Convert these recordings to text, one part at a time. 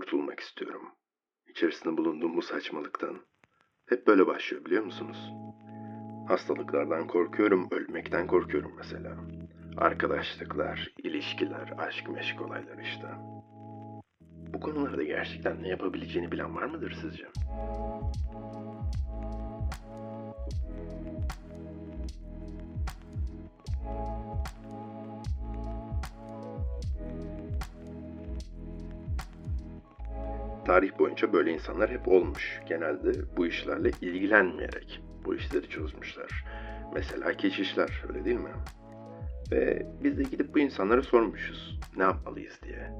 kurtulmak istiyorum. İçerisinde bulunduğum bu saçmalıktan. Hep böyle başlıyor biliyor musunuz? Hastalıklardan korkuyorum, ölmekten korkuyorum mesela. Arkadaşlıklar, ilişkiler, aşk meşk olaylar işte. Bu konularda gerçekten ne yapabileceğini bilen var mıdır sizce? Tarih boyunca böyle insanlar hep olmuş. Genelde bu işlerle ilgilenmeyerek bu işleri çözmüşler. Mesela keşişler, öyle değil mi? Ve biz de gidip bu insanlara sormuşuz. Ne yapmalıyız diye.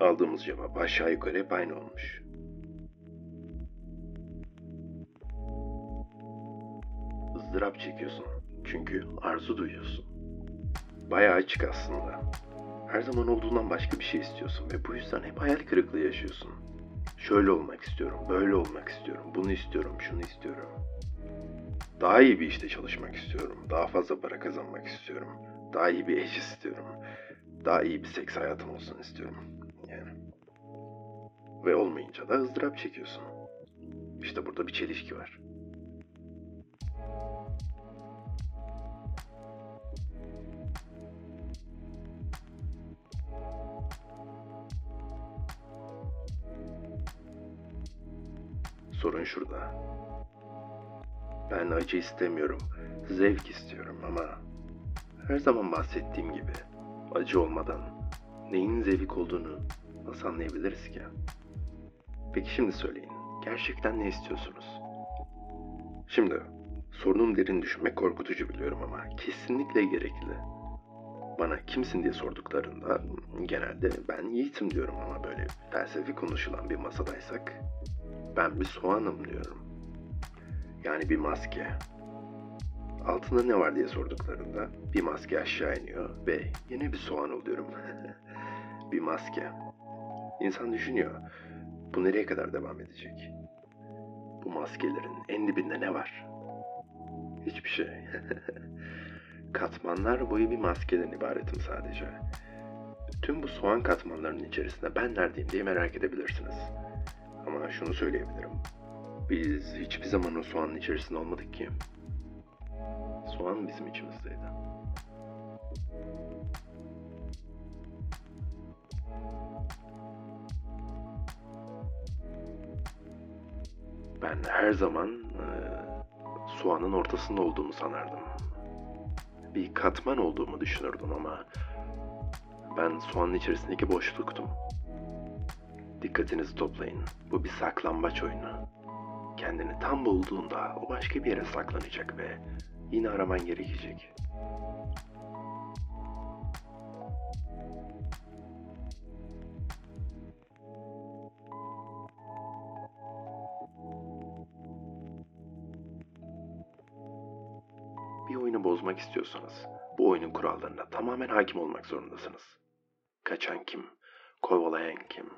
Aldığımız cevap aşağı yukarı hep aynı olmuş. ızdırap çekiyorsun. Çünkü arzu duyuyorsun. Bayağı açık aslında. Her zaman olduğundan başka bir şey istiyorsun ve bu yüzden hep hayal kırıklığı yaşıyorsun. Şöyle olmak istiyorum, böyle olmak istiyorum, bunu istiyorum, şunu istiyorum. Daha iyi bir işte çalışmak istiyorum, daha fazla para kazanmak istiyorum, daha iyi bir eş istiyorum, daha iyi bir seks hayatım olsun istiyorum. Yani. Ve olmayınca da ızdırap çekiyorsun. İşte burada bir çelişki var. Sorun şurada. Ben acı istemiyorum, zevk istiyorum ama her zaman bahsettiğim gibi acı olmadan neyin zevk olduğunu nasıl anlayabiliriz ki? Peki şimdi söyleyin, gerçekten ne istiyorsunuz? Şimdi sorunun derin düşünmek korkutucu biliyorum ama kesinlikle gerekli. Bana kimsin diye sorduklarında genelde ben Yiğit'im diyorum ama böyle felsefi konuşulan bir masadaysak ben bir soğanım diyorum. Yani bir maske. Altında ne var diye sorduklarında bir maske aşağı iniyor ve yine bir soğan oluyorum. bir maske. İnsan düşünüyor. Bu nereye kadar devam edecek? Bu maskelerin en dibinde ne var? Hiçbir şey. Katmanlar boyu bir maskeden ibaretim sadece. Tüm bu soğan katmanlarının içerisinde ben neredeyim diye merak edebilirsiniz. Ama şunu söyleyebilirim. Biz hiçbir zaman o soğanın içerisinde olmadık ki. Soğan bizim içimizdeydi. Ben her zaman e, soğanın ortasında olduğumu sanardım. Bir katman olduğumu düşünürdüm ama ben soğanın içerisindeki boşluktum. Dikkatinizi toplayın. Bu bir saklambaç oyunu. Kendini tam bulduğunda o başka bir yere saklanacak ve yine araman gerekecek. Bir oyunu bozmak istiyorsanız bu oyunun kurallarına tamamen hakim olmak zorundasınız. Kaçan kim? Kovalayan kim?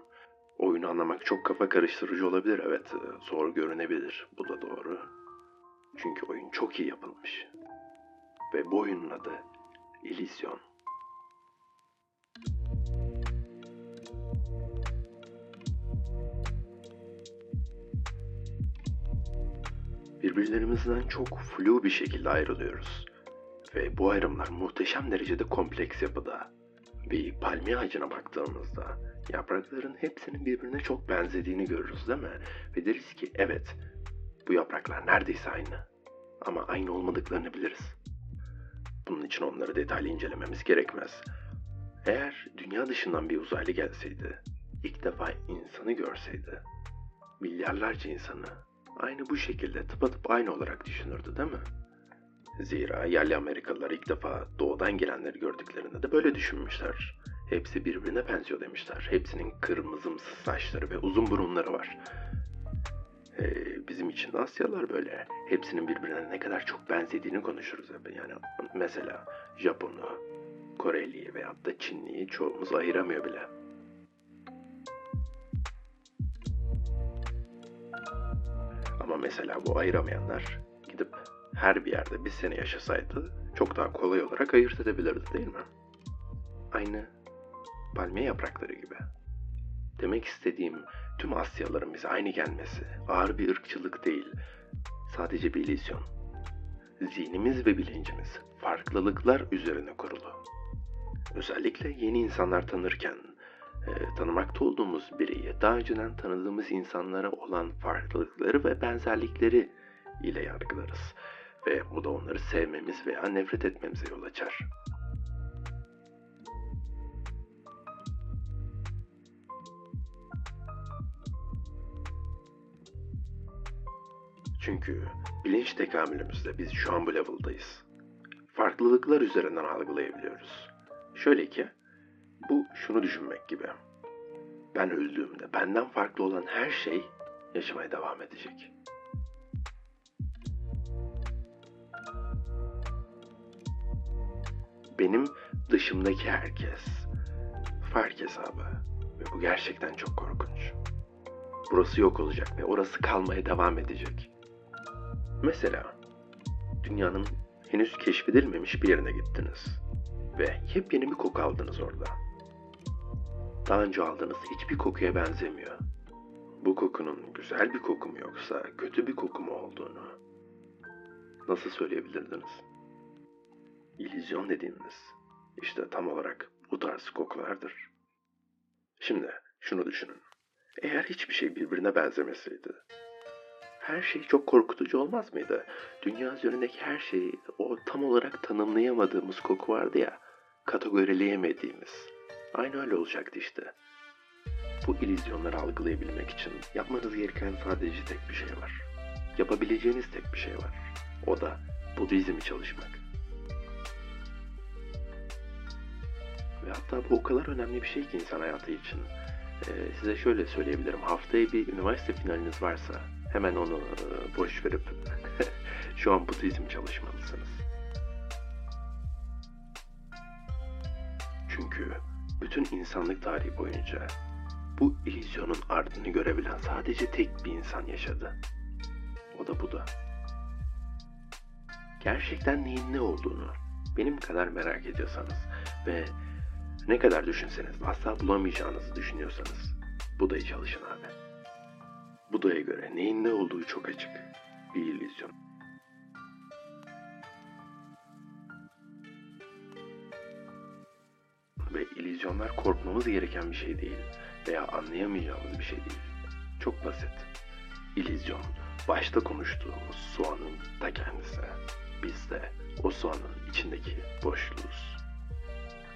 Oyunu anlamak çok kafa karıştırıcı olabilir evet. e, Zor görünebilir. Bu da doğru. Çünkü oyun çok iyi yapılmış. Ve bu oyunun adı İllüzyon. Birbirlerimizden çok flu bir şekilde ayrılıyoruz. Ve bu ayrımlar muhteşem derecede kompleks yapıda. Bir palmiye ağacına baktığımızda yaprakların hepsinin birbirine çok benzediğini görürüz değil mi? Ve deriz ki evet bu yapraklar neredeyse aynı. Ama aynı olmadıklarını biliriz. Bunun için onları detaylı incelememiz gerekmez. Eğer dünya dışından bir uzaylı gelseydi, ilk defa insanı görseydi, milyarlarca insanı aynı bu şekilde tıpatıp aynı olarak düşünürdü değil mi? Zira yerli Amerikalılar ilk defa doğudan gelenleri gördüklerinde de böyle düşünmüşler. Hepsi birbirine benziyor demişler. Hepsinin kırmızımsı saçları ve uzun burunları var. Ee, bizim için Asyalılar böyle. Hepsinin birbirine ne kadar çok benzediğini konuşuruz hep. Yani mesela Japon'u, Koreli'yi veyahut da Çinli'yi çoğumuz ayıramıyor bile. Ama mesela bu ayıramayanlar gidip her bir yerde bir sene yaşasaydı çok daha kolay olarak ayırt edebilirdi değil mi? Aynı palmiye yaprakları gibi. Demek istediğim tüm Asyalıların bize aynı gelmesi ağır bir ırkçılık değil. Sadece bir illüzyon. Zihnimiz ve bilincimiz farklılıklar üzerine kurulu. Özellikle yeni insanlar tanırken e, tanımakta olduğumuz bireyi daha önceden tanıdığımız insanlara olan farklılıkları ve benzerlikleri ile yargılarız. Ve bu da onları sevmemiz veya nefret etmemize yol açar. Çünkü bilinç tekamülümüzde biz şu an bu level'dayız. Farklılıklar üzerinden algılayabiliyoruz. Şöyle ki, bu şunu düşünmek gibi. Ben öldüğümde benden farklı olan her şey yaşamaya devam edecek. Benim dışımdaki herkes fark hesabı ve bu gerçekten çok korkunç. Burası yok olacak ve orası kalmaya devam edecek. Mesela dünyanın henüz keşfedilmemiş bir yerine gittiniz ve yepyeni bir koku aldınız orada. Daha önce aldığınız hiçbir kokuya benzemiyor. Bu kokunun güzel bir koku mu yoksa kötü bir koku mu olduğunu nasıl söyleyebilirdiniz? İllüzyon dediğimiz işte tam olarak bu tarz kokulardır. Şimdi şunu düşünün. Eğer hiçbir şey birbirine benzemeseydi, her şey çok korkutucu olmaz mıydı? Dünya üzerindeki her şeyi o tam olarak tanımlayamadığımız koku vardı ya, kategorileyemediğimiz. Aynı öyle olacaktı işte. Bu illüzyonları algılayabilmek için yapmanız gereken sadece tek bir şey var. Yapabileceğiniz tek bir şey var. O da Budizm'i çalışmak. Ve hatta bu o kadar önemli bir şey ki insan hayatı için. Ee, size şöyle söyleyebilirim. Haftaya bir üniversite finaliniz varsa hemen onu e, boş verip şu an Budizm çalışmalısınız. Çünkü bütün insanlık tarihi boyunca bu illüzyonun ardını görebilen sadece tek bir insan yaşadı. O da Buda. Gerçekten neyin ne olduğunu benim kadar merak ediyorsanız ve ne kadar düşünseniz asla bulamayacağınızı düşünüyorsanız Buda'yı çalışın abi. Buda'ya göre neyin ne olduğu çok açık. Bir illüzyon. Ve illüzyonlar korkmamız gereken bir şey değil veya anlayamayacağımız bir şey değil. Çok basit. İllüzyon, başta konuştuğumuz soğanın ta kendisi. Biz de o soğanın içindeki boşluğuz.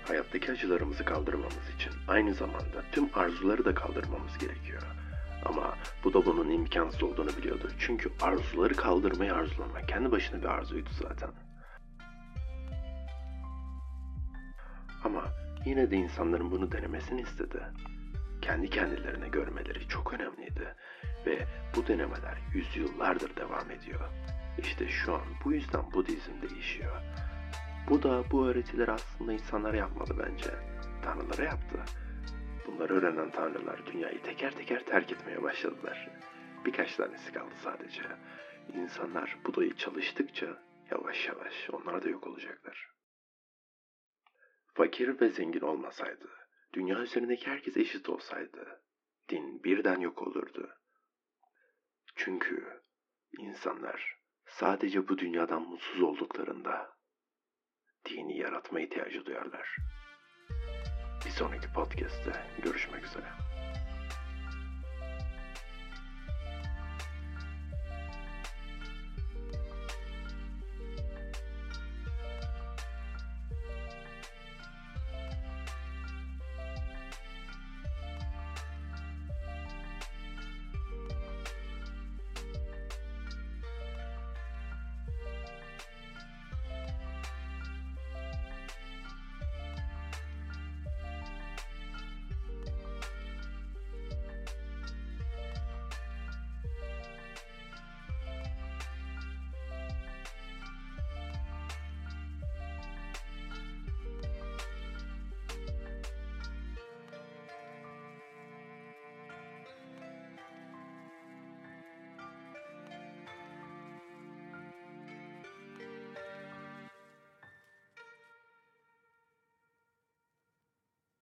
Hayattaki acılarımızı kaldırmamız için aynı zamanda tüm arzuları da kaldırmamız gerekiyor. Ama bu da bunun imkansız olduğunu biliyordu. Çünkü arzuları kaldırmayı arzulamak kendi başına bir arzuydu zaten. Ama yine de insanların bunu denemesini istedi. Kendi kendilerine görmeleri çok önemliydi ve bu denemeler yüzyıllardır devam ediyor. İşte şu an bu yüzden Budizm değişiyor. Bu da bu öğretileri aslında insanlara yapmadı bence. Tanrılara yaptı. Bunları öğrenen tanrılar dünyayı teker teker terk etmeye başladılar. Birkaç tanesi kaldı sadece. İnsanlar Buda'yı çalıştıkça yavaş yavaş onlar da yok olacaklar. Fakir ve zengin olmasaydı, dünya üzerindeki herkes eşit olsaydı, din birden yok olurdu. Çünkü insanlar sadece bu dünyadan mutsuz olduklarında dini yaratma ihtiyacı duyarlar. Bir sonraki podcast'te görüşmek üzere.